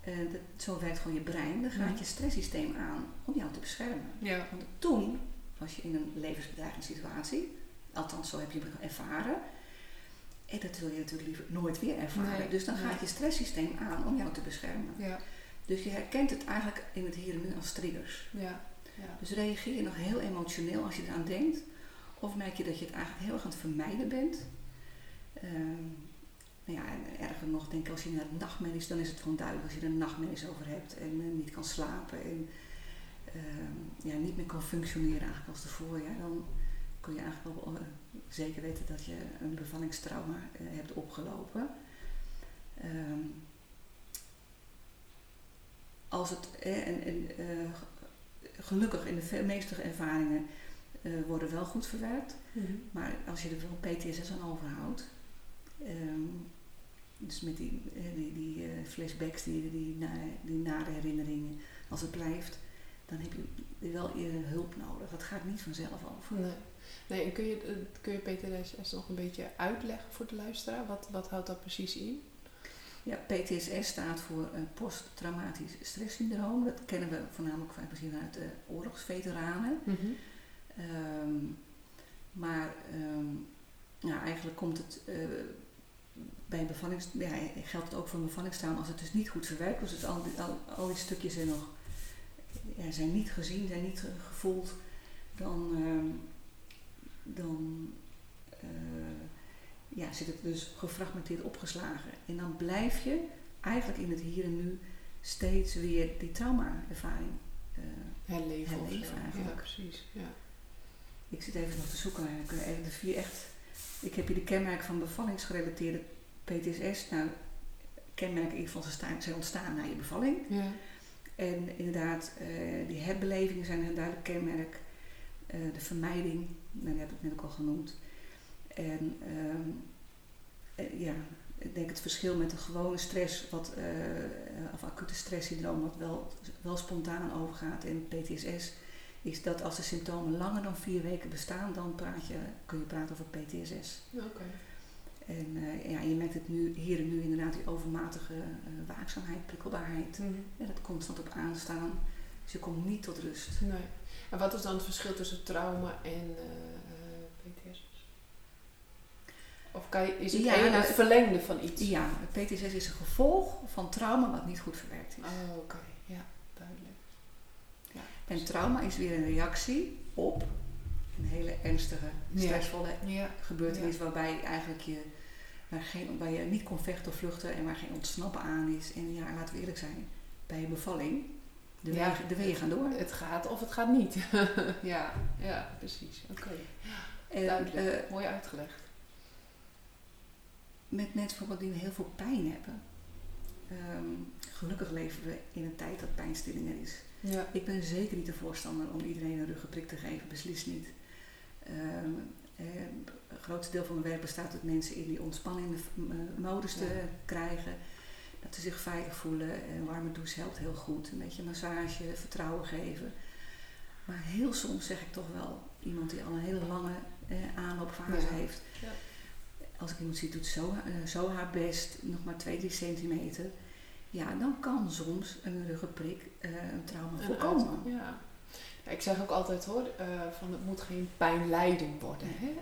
Eh, dat, zo werkt gewoon je brein. Dan gaat Mhm. je stresssysteem aan om jou te beschermen. Ja. Want toen was je in een levensbedreigende situatie. Althans, zo heb je het ervaren. En dat wil je natuurlijk liever nooit weer ervaren. Nee, dus dan nee. gaat je stresssysteem aan om jou te beschermen. Ja. Dus je herkent het eigenlijk in het hier en nu als triggers. Ja. Dus reageer je nog heel emotioneel als je eraan denkt. Of merk je dat je het eigenlijk heel erg aan het vermijden bent. Ehm, nou ja, en erger nog, denk ik, als je naar nachtmerries, dan is het gewoon duidelijk als je er nachtmerries over hebt en eh, niet kan slapen en ehm, ja, niet meer kan functioneren eigenlijk als tevoren. Ja, dan kun je eigenlijk wel eh, zeker weten dat je een bevallingstrauma eh, hebt opgelopen. Ehm, als het, en, en, gelukkig in de meeste ervaringen eh, worden wel goed verwerkt. Mhm. Maar als je er wel PTSS aan overhoudt, ehm, dus met die, eh, die, die eh, flashbacks, die, die, na, die nare herinneringen, als het blijft, dan heb je wel eerder hulp nodig. Dat gaat niet vanzelf over. Nee. Nee, en kun je, kun je PTSS nog een beetje uitleggen voor de luisteraar? Wat, wat houdt dat precies in? Ja, PTSS staat voor eh, posttraumatisch stresssyndroom. Dat kennen we voornamelijk vaak misschien uit de oorlogsveteranen. Ehm, maar ehm, ja, eigenlijk komt het eh, bij bevallings, ja, geldt het ook voor bevallingstrauma als het dus niet goed verwerkt was. Dus al die, al, al die stukjes zijn nog ja, zijn niet gezien, zijn niet ge- gevoeld, dan, ehm, dan eh, ja, zit het dus gefragmenteerd opgeslagen. En dan blijf je eigenlijk in het hier en nu steeds weer die trauma-ervaring eh, Herleven, eigenlijk. Ja, precies. Ja. Ik zit even nog te zoeken ik, even de vier echt. Ik heb hier de kenmerken van bevallingsgerelateerde PTSS. Nou, kenmerken in ieder geval ze zijn ontstaan na je bevalling. Ja. En inderdaad, eh, die herbelevingen zijn een duidelijk kenmerk. Eh, de vermijding, nou, die heb ik net ook al genoemd. En ehm, eh, ja, ik denk het verschil met de gewone stress, wat, eh, eh, of acute stresssyndroom, wat wel, wel spontaan overgaat in PTSS, is dat als de symptomen langer dan vier weken bestaan, dan praat je, kun je praten over PTSS. Oké. En ja, je merkt het nu, hier en nu inderdaad die overmatige waakzaamheid, prikkelbaarheid. Mhm. Ja, dat constant op aanstaan. Dus je komt niet tot rust. Nee. En wat is dan het verschil tussen trauma en? Of kan je, is het Ja, een nou, het verlengde van iets? Ja, PTSS is een gevolg van trauma wat niet goed verwerkt is. Oh, oké. Ja, duidelijk. Ja, En trauma is weer een reactie op een hele ernstige, stressvolle Ja. gebeurtenis waarbij eigenlijk je, waar, geen, waar je niet kon vechten of vluchten en waar geen ontsnappen aan is. En ja, laten we eerlijk zijn, bij een bevalling, de, wegen, de wegen gaan door. Het gaat of het gaat niet. ja, ja, precies. Oké. En, Duidelijk. eh, Mooi uitgelegd. Met mensen bijvoorbeeld die heel veel pijn hebben. ehm, gelukkig leven we in een tijd dat pijnstilling er is. Ja. Ik ben zeker niet de voorstander om iedereen een ruggenprik te geven, beslist niet. Ehm, eh, het grootste deel van mijn werk bestaat uit mensen in die ontspannende eh, modus te Ja. krijgen. Dat ze zich veilig voelen. Een warme douche helpt heel goed. Een beetje massage, vertrouwen geven. Maar heel soms zeg ik toch wel, iemand die al een hele lange eh, aanloopfase Ja. heeft. Ja. Als ik iemand zie, doet zo, eh, zo haar best, nog maar 2, 3 centimeter. Ja, dan kan soms een ruggenprik eh, een trauma En voorkomen. uit- Ja. Ja, ik zeg ook altijd hoor, eh, van het moet geen pijnleiding worden. Hè?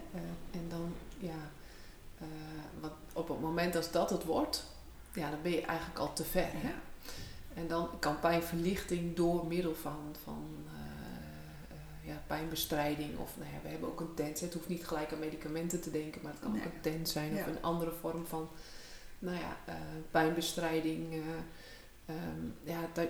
En dan, ja, want op het moment als dat het wordt, ja, dan ben je eigenlijk al te ver. Hè? Ja. En dan kan pijnverlichting door middel van, van ja, pijnbestrijding of nou ja, we hebben ook een tent. Het hoeft niet gelijk aan medicamenten te denken, maar het kan Nee. ook een tent zijn of een andere vorm van nou ja, eh, pijnbestrijding. eh, ehm, ja, dat,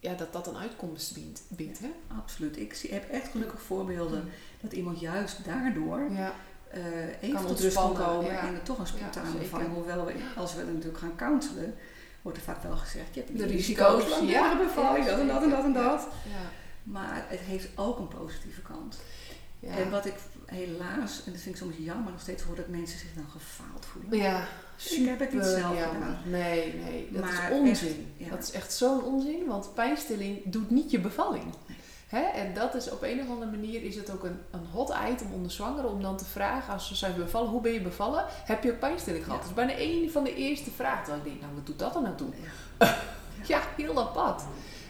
ja, dat dat een uitkomst biedt. biedt hè? Absoluut. Ik zie, heb echt gelukkig voorbeelden dat iemand juist daardoor Ja, eh, even Kan tot rust kan komen ja. en er toch een spontane Ja. Hoewel we, als we natuurlijk gaan counselen, wordt er vaak wel gezegd, je hebt De risico's van ja. bevalling, dat en dat en dat en dat. ja, Maar het heeft ook een positieve kant. ja. En wat ik helaas, en dat vind ik soms jammer nog steeds, hoor dat mensen zich dan gefaald voelen. ja, Ik heb het niet super zelf jammer. gedaan. Nee, nee, dat Maar is onzin. echt, ja. Dat is echt zo'n onzin, want pijnstilling doet niet je bevalling. Nee. Hè? En dat is op een of andere manier is het ook een, een hot item onder zwangeren om dan te vragen als ze zijn bevallen, hoe ben je bevallen? Heb je ook pijnstilling gehad? Ja. Dat is bijna een van de eerste vragen. Ik denk, nou wat doet dat er nou toe? Ja. Ja, heel apart.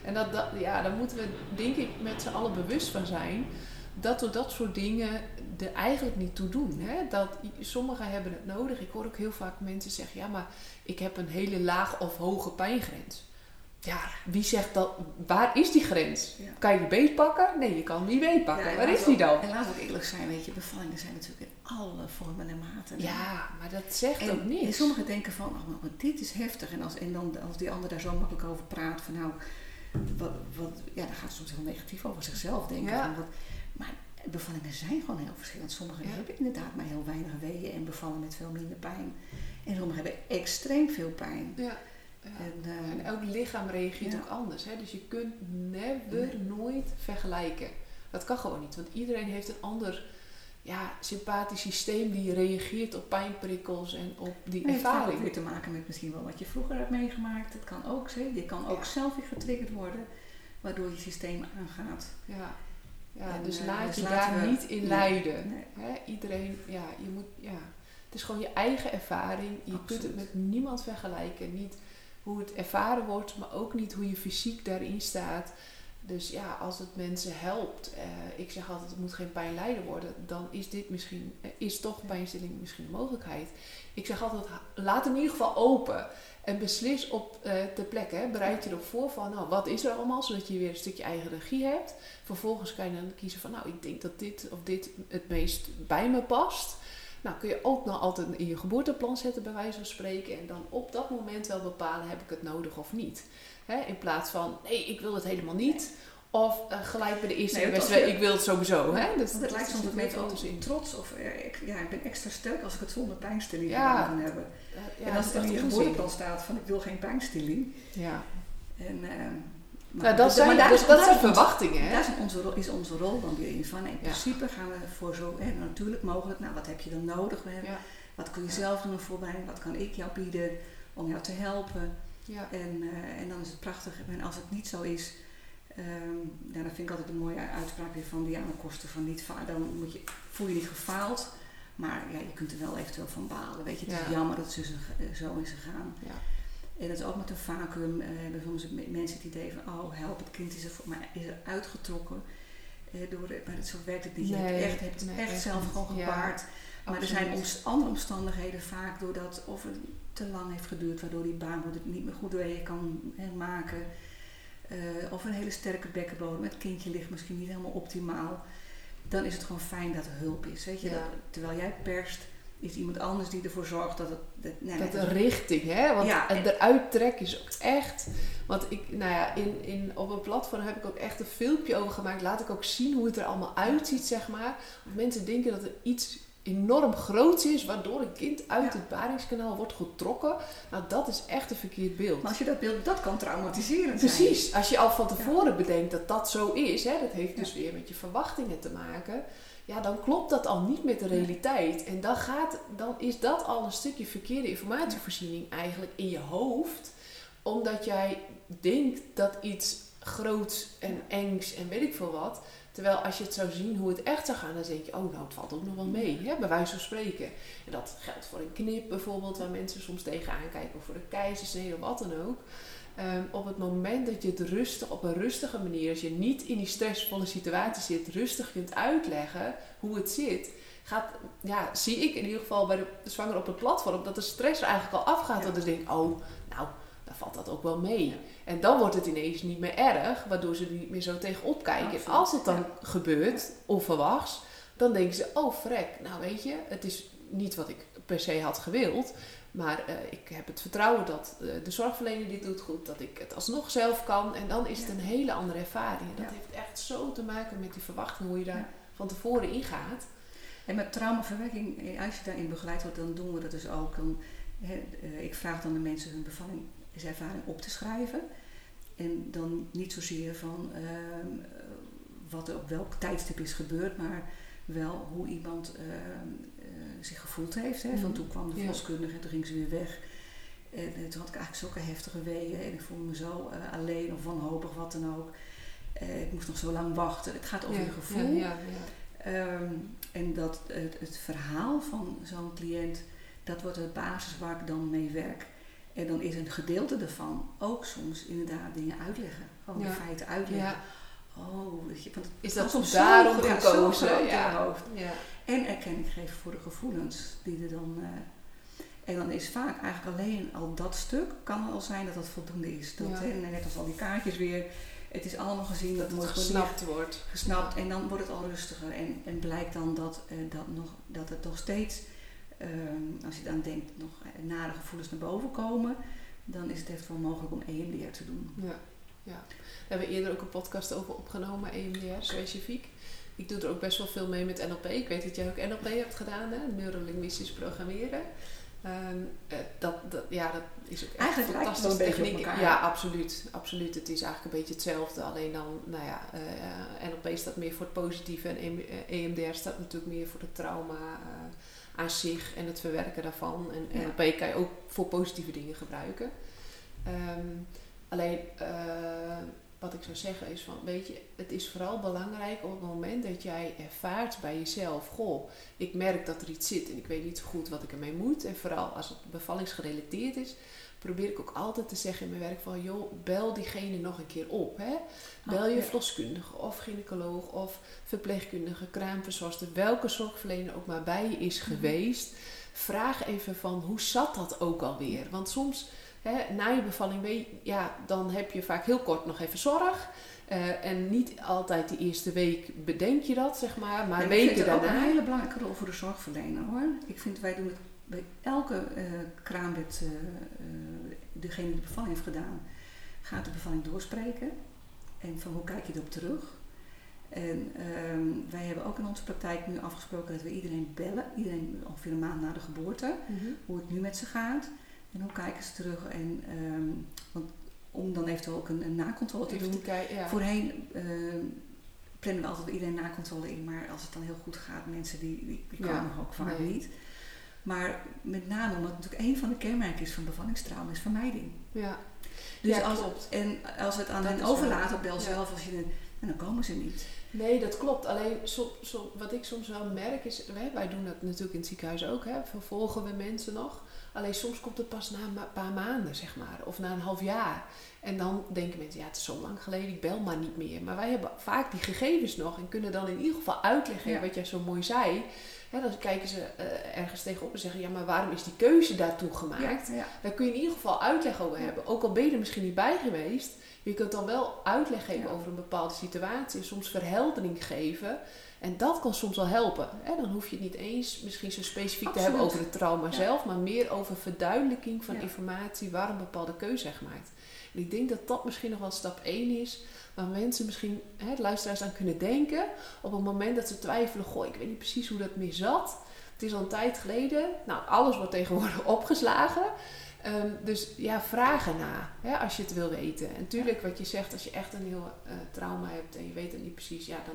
En dat, dat, ja, daar moeten we denk ik met z'n allen bewust van zijn. Dat we dat soort dingen er eigenlijk niet toe doen. Hè? Dat, sommigen hebben het nodig. Ik hoor ook heel vaak mensen zeggen... Ja, maar ik heb een hele laag of hoge pijngrens. Ja, wie zegt dat? Waar is die grens? Ja. Kan je die beet pakken? Nee, je kan niet beet pakken. Ja, en Waar is die dan? En laten we ook eerlijk zijn, weet je, bevallingen zijn natuurlijk in alle vormen en maten. Ja, maar dat zegt En, ook en niks. sommigen denken van, oh, maar dit is heftig. En als, en dan, als die ander daar zo makkelijk over praat, van nou, wat, wat, ja, dan gaat soms heel negatief over zichzelf denken. Ja. Van wat, maar bevallingen zijn gewoon heel verschillend. Sommigen Ja. hebben inderdaad maar heel weinig weeën en bevallen met veel minder pijn. En sommigen hebben extreem veel pijn. Ja. En, En elk lichaam reageert ook anders. Hè? Dus je kunt never, nooit vergelijken. Dat kan gewoon niet. Want iedereen heeft een ander ja, sympathisch systeem die reageert op pijnprikkels en op die Het heeft ervaring. weer te maken met misschien wel wat je vroeger hebt meegemaakt. Het kan ook zijn. Je kan ook Ja. zelf weer getriggerd worden, waardoor je systeem aangaat. Ja. Ja, En, dus eh, laat dus je daar we- niet in leiden. nee. Hè? Iedereen, ja, je moet, ja. Het is gewoon je eigen ervaring. Je kunt het met niemand vergelijken. Niet hoe het ervaren wordt, maar ook niet hoe je fysiek daarin staat. Dus ja, als het mensen helpt, eh, ik zeg altijd, het moet geen pijnlijden worden, dan is dit misschien, eh, is toch pijnstilling misschien een mogelijkheid. Ik zeg altijd, laat hem in ieder geval open en beslis op eh ter plekke. Hè. Bereid je erop voor van, nou, wat is er allemaal, zodat je weer een stukje eigen regie hebt. Vervolgens kan je dan kiezen van, nou, ik denk dat dit of dit het meest bij me past. Nou, kun je ook nog altijd in je geboorteplan zetten, bij wijze van spreken. En dan op dat moment wel bepalen, heb ik het nodig of niet. Hè, in plaats van, nee, ik wil het helemaal niet. Of eh, gelijk bij de eerste Nee, wedstrijd, ik wil het sowieso. Hè? Dus het dat lijkt soms dat heel ook veel trots of eh, ik, ja, ik ben extra sterk als ik het zonder pijnstilling Ja. gedaan hebben. Ja, en als dat het in is je geboorteplan staat van ik wil geen pijnstilling. Ja. En, eh, maar, Nou, dat dus- zijn, maar daar dus is- dat zijn verwachtingen. Hè? Daar is onze, rol, is onze rol dan weer in van. In Ja. principe gaan we voor zo hè, natuurlijk mogelijk, nou wat heb je dan nodig? Ja. Wat kun je zelf doen voor mij? Wat kan ik jou bieden om jou te helpen? Ja. En, eh, en dan is het prachtig. En als het niet zo is, ehm ja, dan vind ik altijd een mooie uitspraak weer van Diana Koster van niet dan moet je, voel je niet gefaald. Maar ja, je kunt er wel eventueel van balen. Weet je, het is Ja. jammer dat zo, is- zo is gegaan. Ja. En dat is ook met een vacuüm. eh, hebben soms me- mensen het idee van, oh help, het kind is er voor mij is er uitgetrokken. Eh, door, maar zo werkt het niet. je hebt echt, hebt het echt, echt zelf niet. gewoon Ja, gepaard. maar er zijn andere omstandigheden vaak doordat of het te lang heeft geduurd, waardoor die baarmoeder het niet meer goed weeën kan maken. Eh, of een hele sterke bekkenbodem. Het kindje ligt misschien niet helemaal optimaal. Dan is het gewoon fijn dat er hulp is. Weet je? Ja. Dat, terwijl jij perst, is iemand anders die ervoor zorgt dat het. Dat, nee, Dat een richting, hè? Want Ja, en eruit trekken is ook echt. Want ik, nou ja, in, in, op een platform heb ik ook echt een filmpje over gemaakt. Laat ik ook zien hoe het er allemaal uitziet, zeg maar. Want mensen denken dat er iets enorm groots is, waardoor een kind uit Ja. het baringskanaal wordt getrokken. Nou, dat is echt een verkeerd beeld. Maar als je dat beeld, dat kan traumatiserend zijn. Precies, als je al van tevoren bedenkt dat dat zo is, hè, dat heeft dus weer met je verwachtingen te maken. Ja, dan klopt dat al niet met de realiteit. En dan, gaat, dan is dat al een stukje verkeerde informatievoorziening eigenlijk in je hoofd. Omdat jij denkt dat iets groots en engs en weet ik veel wat, Terwijl als je het zou zien hoe het echt zou gaan, dan denk je, oh nou, het valt ook nog wel mee, hè, bij wijze van spreken. En dat geldt voor een knip bijvoorbeeld, waar mensen soms tegenaan kijken, of voor de keizersnede of wat dan ook. Ehm, op het moment dat je het rustig, op een rustige manier, als je niet in die stressvolle situatie zit, rustig kunt uitleggen hoe het zit, gaat, ja, zie ik in ieder geval bij de, zwanger op het platform, dat de stress er eigenlijk al afgaat. Ja. Dat ze denkt, oh, nou, dan valt dat ook wel mee. En dan wordt het ineens niet meer erg, waardoor ze er niet meer zo tegenop kijken. En als het dan gebeurt, onverwachts, dan denken ze, oh frek, nou weet je, het is niet wat ik per se had gewild. Maar uh, ik heb het vertrouwen dat uh, de zorgverlener dit doet goed, dat ik het alsnog zelf kan. En dan is het een hele andere ervaring. Dat heeft echt zo te maken met die verwachting, hoe je daar van tevoren ingaat. En met traumaverwerking, eh, als je daarin begeleid wordt, dan doen we dat dus ook. Dan, he, ik vraag dan de mensen hun bevalling, ervaring op te schrijven. En dan niet zozeer van uh, wat er op welk tijdstip is gebeurd, maar wel hoe iemand zich gevoeld heeft. Hè. Van Mhm. toen kwam de verloskundige en toen ging ze weer weg. En eh, toen had ik eigenlijk zulke heftige weeën en ik voelde me zo uh, alleen of wanhopig, wat dan ook. Uh, ik moest nog zo lang wachten. Het gaat over je gevoel. Ja, um, en dat het, het verhaal van zo'n cliënt, dat wordt de basis waar ik dan mee werk. En dan is een gedeelte ervan ook soms inderdaad dingen uitleggen. Gewoon de feiten uitleggen. Oh, weet je, want is dat soms daarom gekozen? Ja, ja. hoofd. Ja. En erkenning geven voor de gevoelens die er dan. Uh, en dan is vaak eigenlijk alleen al dat stuk, kan al zijn dat dat voldoende is. Dat, Ja. hè, net als al die kaartjes weer, het is allemaal gezien, dat, Dat het gesnapt wordt. gesnapt en dan wordt het al rustiger. En, en blijkt dan dat, uh, dat, nog, dat het nog steeds, um, als je dan denkt, nog nare gevoelens naar boven komen, dan is het echt wel mogelijk om EMDR te doen. Ja, ja. We hebben eerder ook een podcast over opgenomen, EMDR specifiek. Ik doe er ook best wel veel mee met NLP. Ik weet dat jij ook NLP hebt gedaan, hè? neurolinguistisch programmeren. Um, uh, dat, dat, ja, dat is ook echt Eigenlijk fantastische techniek. een beetje op Ja, absoluut, absoluut. Het is eigenlijk een beetje hetzelfde. Alleen dan, nou ja, uh, NLP staat meer voor het positieve en EMDR staat natuurlijk meer voor het trauma uh, aan zich en het verwerken daarvan. En ja. NLP kan je ook voor positieve dingen gebruiken. Um, alleen uh, wat ik zou zeggen is van, weet je, het is vooral belangrijk op het moment dat jij ervaart bij jezelf, goh, ik merk dat er iets zit en ik weet niet zo goed wat ik ermee moet. En vooral als het bevallingsgerelateerd is, probeer ik ook altijd te zeggen in mijn werk van, joh, bel diegene nog een keer op. Hè? Bel je verloskundige of gynaecoloog of verpleegkundige, kraamverzorgster, welke zorgverlener ook maar bij je is geweest. Vraag even van, hoe zat dat ook alweer? Want soms Hè, na je bevalling weet, ja, dan heb je vaak heel kort nog even zorg. Uh, en niet altijd de eerste week bedenk je dat, zeg maar. Maar ja, weken ik vind het daarna. ook een hele belangrijke rol voor de zorgverlener hoor. Ik vind wij doen het bij elke uh, kraambed, uh, degene die de bevalling heeft gedaan, gaat de bevalling doorspreken. En van hoe kijk je erop terug? En um, wij hebben ook in onze praktijk nu afgesproken dat we iedereen bellen. Iedereen ongeveer een maand na de geboorte. Mhm. Hoe het nu met ze gaat. En hoe kijken ze terug? En, um, want om dan eventueel ook een, een nakontrole te doen. te kijken, ja. Voorheen uh, plannen we altijd iedereen nakontrole in, maar als het dan heel goed gaat, mensen die, die, die komen Ja, ook vaak nee. niet. Maar met name omdat het natuurlijk een van de kenmerken is van bevallingstrauma is vermijding. ja. Dus Ja, als, klopt. En als we het aan Dat hen overlaten, bel zelf als je en dan komen ze niet. Nee, dat klopt. Alleen som, som, wat ik soms wel merk is, wij, wij doen dat natuurlijk in het ziekenhuis ook, hè, vervolgen we mensen nog. Alleen soms komt het pas na een paar maanden, zeg maar, of na een half jaar. En dan denken mensen, ja, het is zo lang geleden, ik bel maar niet meer. Maar wij hebben vaak die gegevens nog en kunnen dan in ieder geval uitleggen Ja. wat jij zo mooi zei. Hè, dan kijken ze uh, ergens tegenop en zeggen, ja, maar waarom is die keuze daartoe gemaakt? Ja, ja. Daar kun je in ieder geval uitleg over hebben. Ook al ben je er misschien niet bij geweest. Je kunt dan wel uitleg geven over een bepaalde situatie. Soms verheldering geven. En dat kan soms wel helpen. Hè? Dan hoef je het niet eens misschien zo specifiek te hebben over het trauma Ja. zelf. Maar meer over verduidelijking van Ja. informatie waar een bepaalde keuze gemaakt. En ik denk dat dat misschien nog wel stap 1 is. Waar mensen misschien, hè, luisteraars aan kunnen denken. Op het moment dat ze twijfelen. Goh, ik weet niet precies hoe dat meer zat. Het is al een tijd geleden. Nou, alles wordt tegenwoordig opgeslagen. Um, dus ja, vraag erna hè, als je het wil weten. En natuurlijk, wat je zegt, als je echt een heel uh, trauma hebt en je weet het niet precies, ja, dan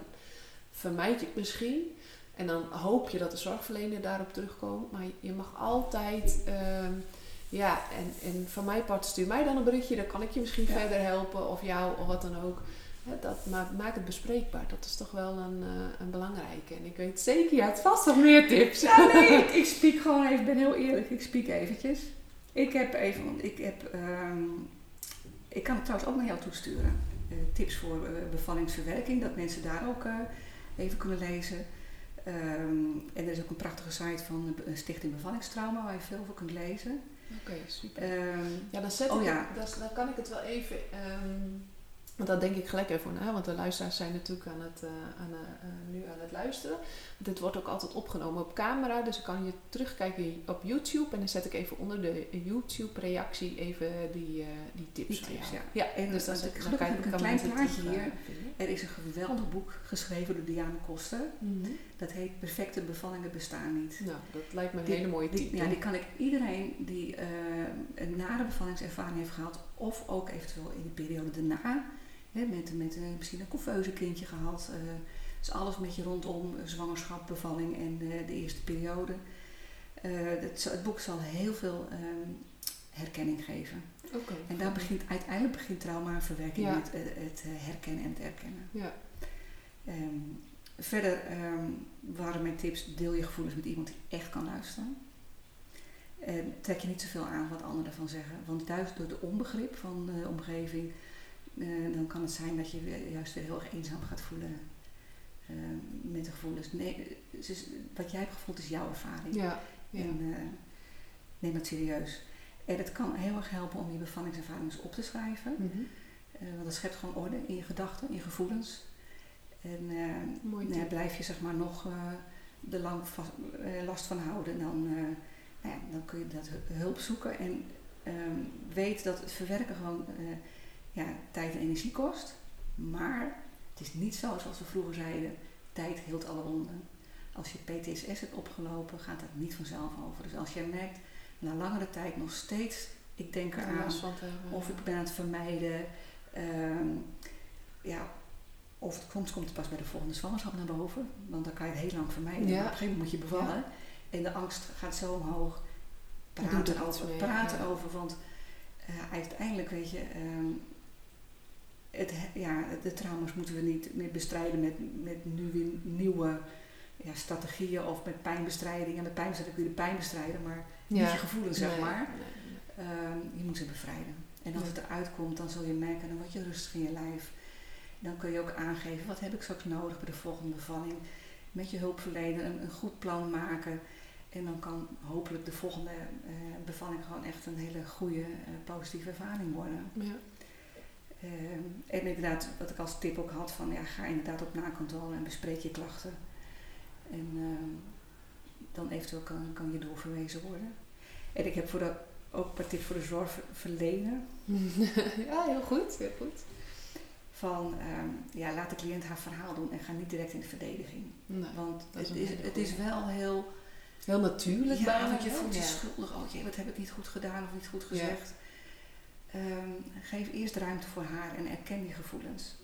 vermijd je het misschien. En dan hoop je dat de zorgverlener daarop terugkomt. Maar je mag altijd, um, ja, en, en van mijn part stuur mij dan een berichtje, dan kan ik je misschien Ja. verder helpen of jou of wat dan ook. Dat, maar maak het bespreekbaar. Dat is toch wel een, eh, een belangrijke. En ik weet zeker, je hebt vast nog meer tips. Ja, nee, ik, ik spiek gewoon even, ik ben heel eerlijk, ik spiek eventjes. Ik heb even, want ik heb, ehm, ik kan het trouwens ook naar jou toesturen. Eh, tips voor eh, bevallingsverwerking, dat mensen daar ook even kunnen lezen. Ehm, en er is ook een prachtige site van de Stichting Bevallingstrauma waar je veel over kunt lezen. Oké, super. Ehm, Ja, dan, zet Oh ik ja. dan, dan kan ik het wel even. ehm, want daar denk ik gelijk even na, want de luisteraars zijn natuurlijk aan het, eh, aan, eh, eh, nu aan het luisteren. Dit wordt ook altijd opgenomen op camera, dus dan kan je terugkijken op YouTube. En dan zet ik even onder de YouTube-reactie even die, eh, die tips Die tips, ja. Ja, En dus dan, dan gelukkig ik een kan klein plaatje eh, hier. vinden. er is een geweldig boek geschreven door Diane Koster. Mhm. Dat heet Perfecte bevallingen bestaan niet. Nou, dat lijkt me een Die- hele mooie tip. ja, die kan ik iedereen die eh, een nare bevallingservaring heeft gehad, of ook eventueel in de periode daarna, hè, met, met eh, misschien een couveuse kindje gehad. Dus alles met je rondom zwangerschap, bevalling en eh, de eerste periode. Eh, het, het boek zal heel veel ehm, herkenning geven. Oké. En daar begint, uiteindelijk begint traumaverwerking Ja. met het eh, herkennen en het erkennen. Ja, Ehm, verder ehm, waren mijn tips, deel je gevoelens met iemand die echt kan luisteren. En trek je niet zoveel aan wat anderen ervan zeggen. Want juist door de onbegrip van de omgeving, dan kan het zijn dat je juist weer heel erg eenzaam gaat voelen ehm, met de gevoelens. Nee, is- wat jij hebt gevoeld is jouw ervaring. ja, ja. En eh, neem dat serieus. En het kan heel erg helpen om je bevallingservaring eens op te schrijven. Mhm. Eh, want dat schept gewoon orde in je gedachten, in je gevoelens. En eh, Mooi nou blijf je zeg maar nog eh er lang vast, eh, last van houden, dan, eh, nou ja, dan kun je dat hu- hulp zoeken. En ehm, weet dat het verwerken gewoon eh, ja, tijd en energie kost. Maar het is niet zo zoals we vroeger zeiden, tijd hield alle wonden. Als je PTSS hebt opgelopen, gaat dat niet vanzelf over. Dus als jij merkt, na langere tijd nog steeds, ik denk Er eraan, of ik ben aan het vermijden. ehm, ja, of het, soms komt het pas bij de volgende zwangerschap naar boven. Want dan kan je het heel lang vermijden. Ja. Maar op een gegeven moment moet je bevallen. En de angst gaat zo omhoog. Doe er Praten iets over. mee, praten ja. over. Want eh, uiteindelijk weet je... ehm, het, he- ja, de trauma's moeten we niet meer bestrijden met, met nu weer nieuwe ja, strategieën of met pijnbestrijding. En met pijnbestrijding kun je de pijn bestrijden, maar niet je gevoelens, zeg Nee, maar. nee, nee. Ehm, je moet ze bevrijden. En als het eruit komt, dan zul je merken, dan word je rustig in je lijf. Dan kun je ook aangeven, wat heb ik straks nodig bij de volgende bevalling. Met je hulpverlener een, een goed plan maken. En dan kan hopelijk de volgende eh, bevalling gewoon echt een hele goede, eh, positieve ervaring worden. Ja. Ehm, en inderdaad, wat ik als tip ook had, van ja, ga inderdaad op nakontrole en bespreek je klachten. En ehm, dan eventueel kan, kan je doorverwezen worden. En ik heb voor de, ook een paar tips voor de zorgverlener. ja, heel goed. Heel goed. Van ehm, ja, laat de cliënt haar verhaal doen en ga niet direct in de verdediging. Nee. Want is het is, het is wel heel. Heel natuurlijk Ja, want je voelt je Ja. schuldig. Oh jee, wat heb ik niet goed gedaan of niet goed gezegd. Ehm, geef eerst ruimte voor haar en erken je gevoelens.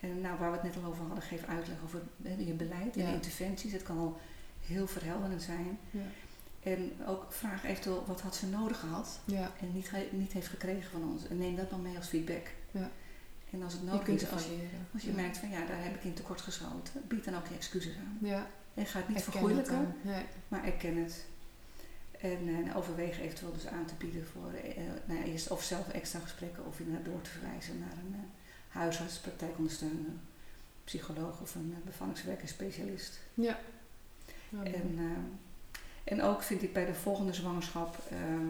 En nou, waar we het net al over hadden, geef uitleg over hè, je beleid en interventies. Het kan al heel verhelderend zijn. Ja. En ook vraag eventueel wat had ze nodig gehad Ja. en niet, niet heeft gekregen van ons. En neem dat dan mee als feedback. Ja. En als het nodig is, als, je merkt van ja, daar heb ik in tekort geschoten, bied dan ook je excuses aan. Ja. En ga het niet vergoeilijken. Nee. maar erken het. En eh, overweeg eventueel dus aan te bieden voor eh, nou ja, eerst of zelf extra gesprekken of inderdaad door te verwijzen naar een eh, huisarts, praktijkondersteuner, psycholoog of een uh, bevallingswerkerspecialist. Ja. En, eh, en ook vind ik bij de volgende zwangerschap, ehm,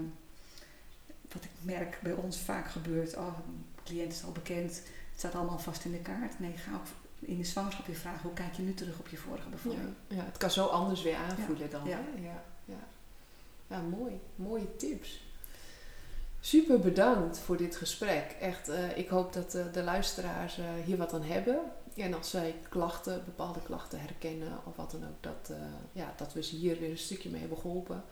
wat ik merk bij ons vaak gebeurt, oh, de cliënt is al bekend, het staat allemaal vast in de kaart. Nee, ga ook in de zwangerschap weer vragen, hoe kijk je nu terug op je vorige bevalling? ja. ja, het kan zo anders weer aanvoelen dan. Ja. hè? Ja. Ja. Ja, mooi. Mooie tips. Super bedankt voor dit gesprek. Echt, eh, ik hoop dat eh, de luisteraars eh, hier wat aan hebben. En als zij klachten, bepaalde klachten herkennen of wat dan ook, dat, ja, dat we ze hier weer een stukje mee hebben geholpen.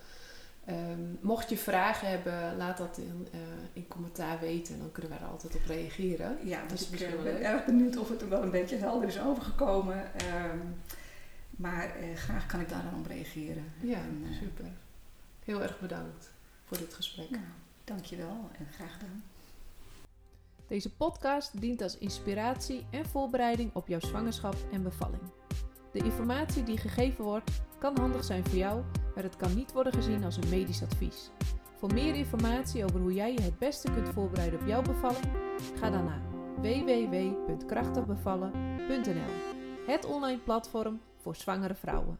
Ehm, mocht je vragen hebben, laat dat in, in commentaar weten. Dan kunnen wij er altijd op reageren. Ja, Dat dus is ik misschien ben leuk. erg benieuwd of het er wel een beetje helder is overgekomen. Ehm, maar graag kan ik daar dan op reageren. Ja, En, super. Heel erg bedankt voor dit gesprek. Nou, dankjewel en graag gedaan. Deze podcast dient als inspiratie en voorbereiding op jouw zwangerschap en bevalling. De informatie die gegeven wordt kan handig zijn voor jou, maar het kan niet worden gezien als een medisch advies. Voor meer informatie over hoe jij je het beste kunt voorbereiden op jouw bevalling, ga dan naar www.krachtigbevallen.nl, het online platform voor zwangere vrouwen.